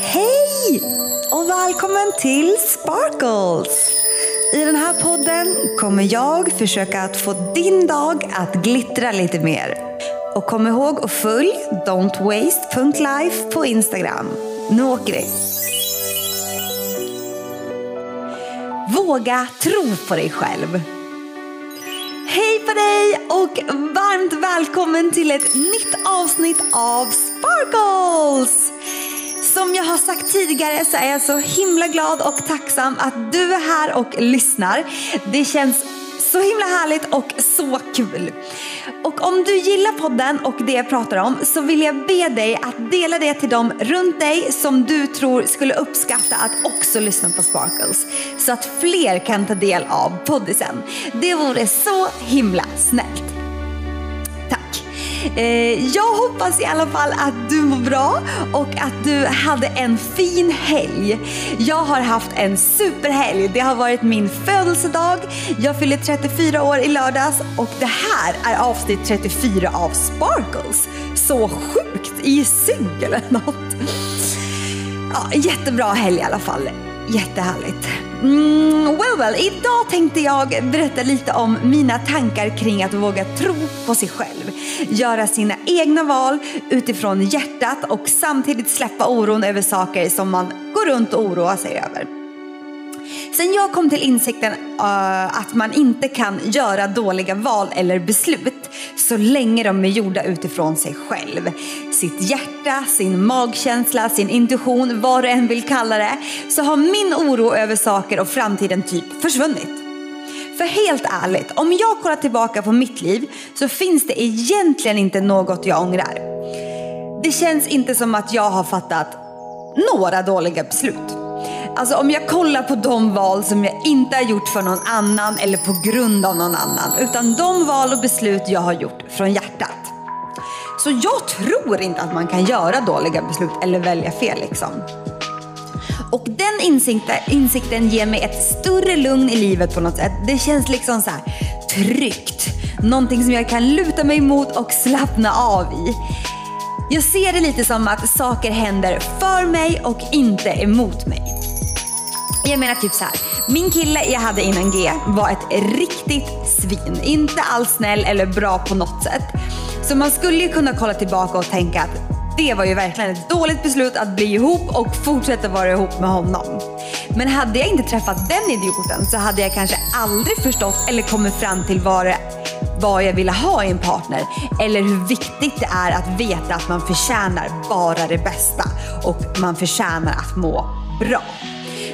Hej och välkommen till Sparkles! I den här podden kommer jag försöka att få din dag att glittra lite mer. Och kom ihåg att följ don'twaste.life på Instagram. Nu åker vi! Våga tro på dig själv. Hej på dig och varmt välkommen till ett nytt avsnitt av Sparkles! Som jag har sagt tidigare så är jag så himla glad och tacksam att du är här och lyssnar. Det känns så himla härligt och så kul. Och om du gillar podden och det jag pratar om så vill jag be dig att dela det till dem runt dig som du tror skulle uppskatta att också lyssna på Sparkles. Så att fler kan ta del av poddisen. Det vore så himla snällt. Eh, jag hoppas i alla fall att du mår bra och att du hade en fin helg. Jag har haft en superhelg. Det har varit min födelsedag. Jag fyllde 34 år i lördags och det här är avsnitt 34 av Sparkles. Så sjukt i synk eller något. Ja, jättebra helg i alla fall. Jättehärligt. Mm, well, well, idag tänkte jag berätta lite om mina tankar kring att våga tro på sig själv. Göra sina egna val utifrån hjärtat och samtidigt släppa oron över saker som man går runt och oroar sig över. Sen jag kom till insikten uh, att man inte kan göra dåliga val eller beslut så länge de är gjorda utifrån sig själv. Sitt hjärta, sin magkänsla, sin intuition, vad du än vill kalla det, så har min oro över saker och framtiden typ försvunnit. För helt ärligt, om jag kollar tillbaka på mitt liv så finns det egentligen inte något jag ångrar. Det känns inte som att jag har fattat några dåliga beslut. Alltså om jag kollar på de val som jag inte har gjort för någon annan eller på grund av någon annan. Utan de val och beslut jag har gjort från hjärtat. Så jag tror inte att man kan göra dåliga beslut eller välja fel liksom. Och den insikten, insikten ger mig ett större lugn i livet på något sätt. Det känns liksom så här tryggt. Någonting som jag kan luta mig mot och slappna av i. Jag ser det lite som att saker händer för mig och inte emot mig. Jag menar typ så här. Min kille jag hade innan G var ett riktigt svin. Inte alls snäll eller bra på något sätt. Så man skulle ju kunna kolla tillbaka och tänka att det var ju verkligen ett dåligt beslut att bli ihop och fortsätta vara ihop med honom. Men hade jag inte träffat den idioten så hade jag kanske aldrig förstått eller kommit fram till vad, det, vad jag ville ha i en partner. Eller hur viktigt det är att veta att man förtjänar bara det bästa och man förtjänar att må bra.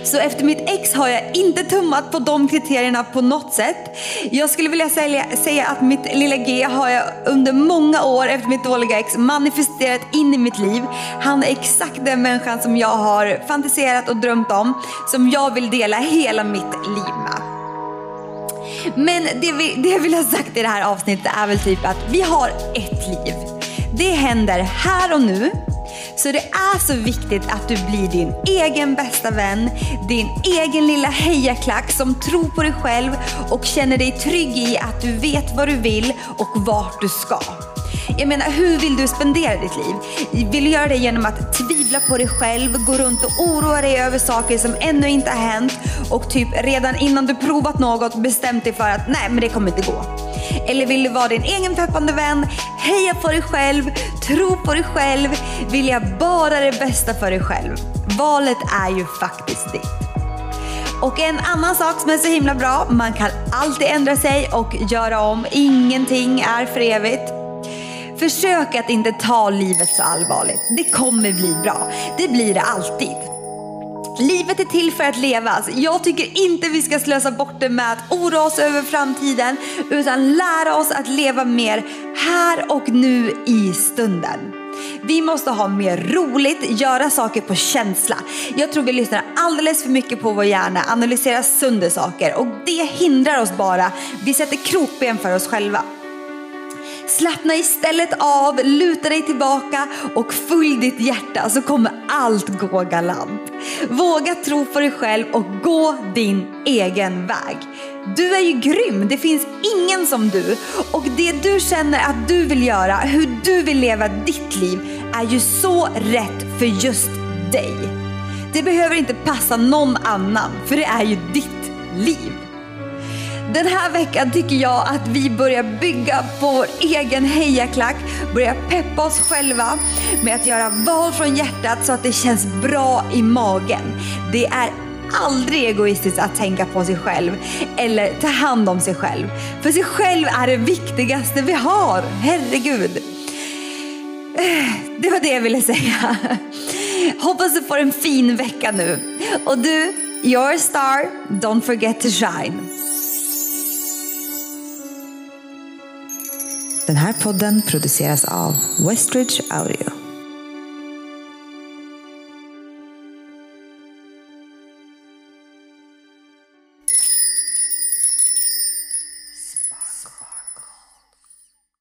Så efter mitt ex har jag inte tummat på de kriterierna på något sätt. Jag skulle vilja säga, att mitt lilla G har jag under många år efter mitt dåliga ex manifesterat in i mitt liv. Han är exakt den människan som jag har fantiserat och drömt om. Som jag vill dela hela mitt liv med. Men det vi, det jag vill ha sagt i det här avsnittet är väl typ att vi har ett liv. Det händer här och nu. Så det är så viktigt att du blir din egen bästa vän, din egen lilla hejaklack som tror på dig själv och känner dig trygg i att du vet vad du vill och vart du ska. Jag menar, hur vill du spendera ditt liv? Vill du göra det genom att tvivla på dig själv, gå runt och oroa dig över saker som ännu inte har hänt och typ redan innan du provat något bestämt dig för att nej, men det kommer inte gå. Eller vill du vara din egen peppande vän, heja på dig själv, tro på dig själv, vilja bara det bästa för dig själv? Valet är ju faktiskt ditt. Och en annan sak som är så himla bra, man kan alltid ändra sig och göra om. Ingenting är för evigt. Försök att inte ta livet så allvarligt. Det kommer bli bra. Det blir det alltid. Livet är till för att levas. Alltså, jag tycker inte vi ska slösa bort det med att oroa oss över framtiden utan lära oss att leva mer här och nu i stunden. Vi måste ha mer roligt, göra saker på känsla. Jag tror vi lyssnar alldeles för mycket på vår hjärna, analyserar sönder saker och det hindrar oss bara. Vi sätter krokben för oss själva. Slappna istället av, luta dig tillbaka och följ ditt hjärta så kommer allt gå galant. Våga tro på dig själv och gå din egen väg. Du är ju grym, det finns ingen som du. Och det du känner att du vill göra, hur du vill leva ditt liv, är ju så rätt för just dig. Det behöver inte passa någon annan, för det är ju ditt liv. Den här veckan tycker jag att vi börjar bygga på vår egen hejaklack, börjar peppa oss själva med att göra val från hjärtat så att det känns bra i magen. Det är aldrig egoistiskt att tänka på sig själv eller ta hand om sig själv. För sig själv är det viktigaste vi har, herregud. Det var det jag ville säga. Hoppas du får en fin vecka nu. Och du, you're a star, don't forget to shine. Den här podden produceras av Westridge Audio.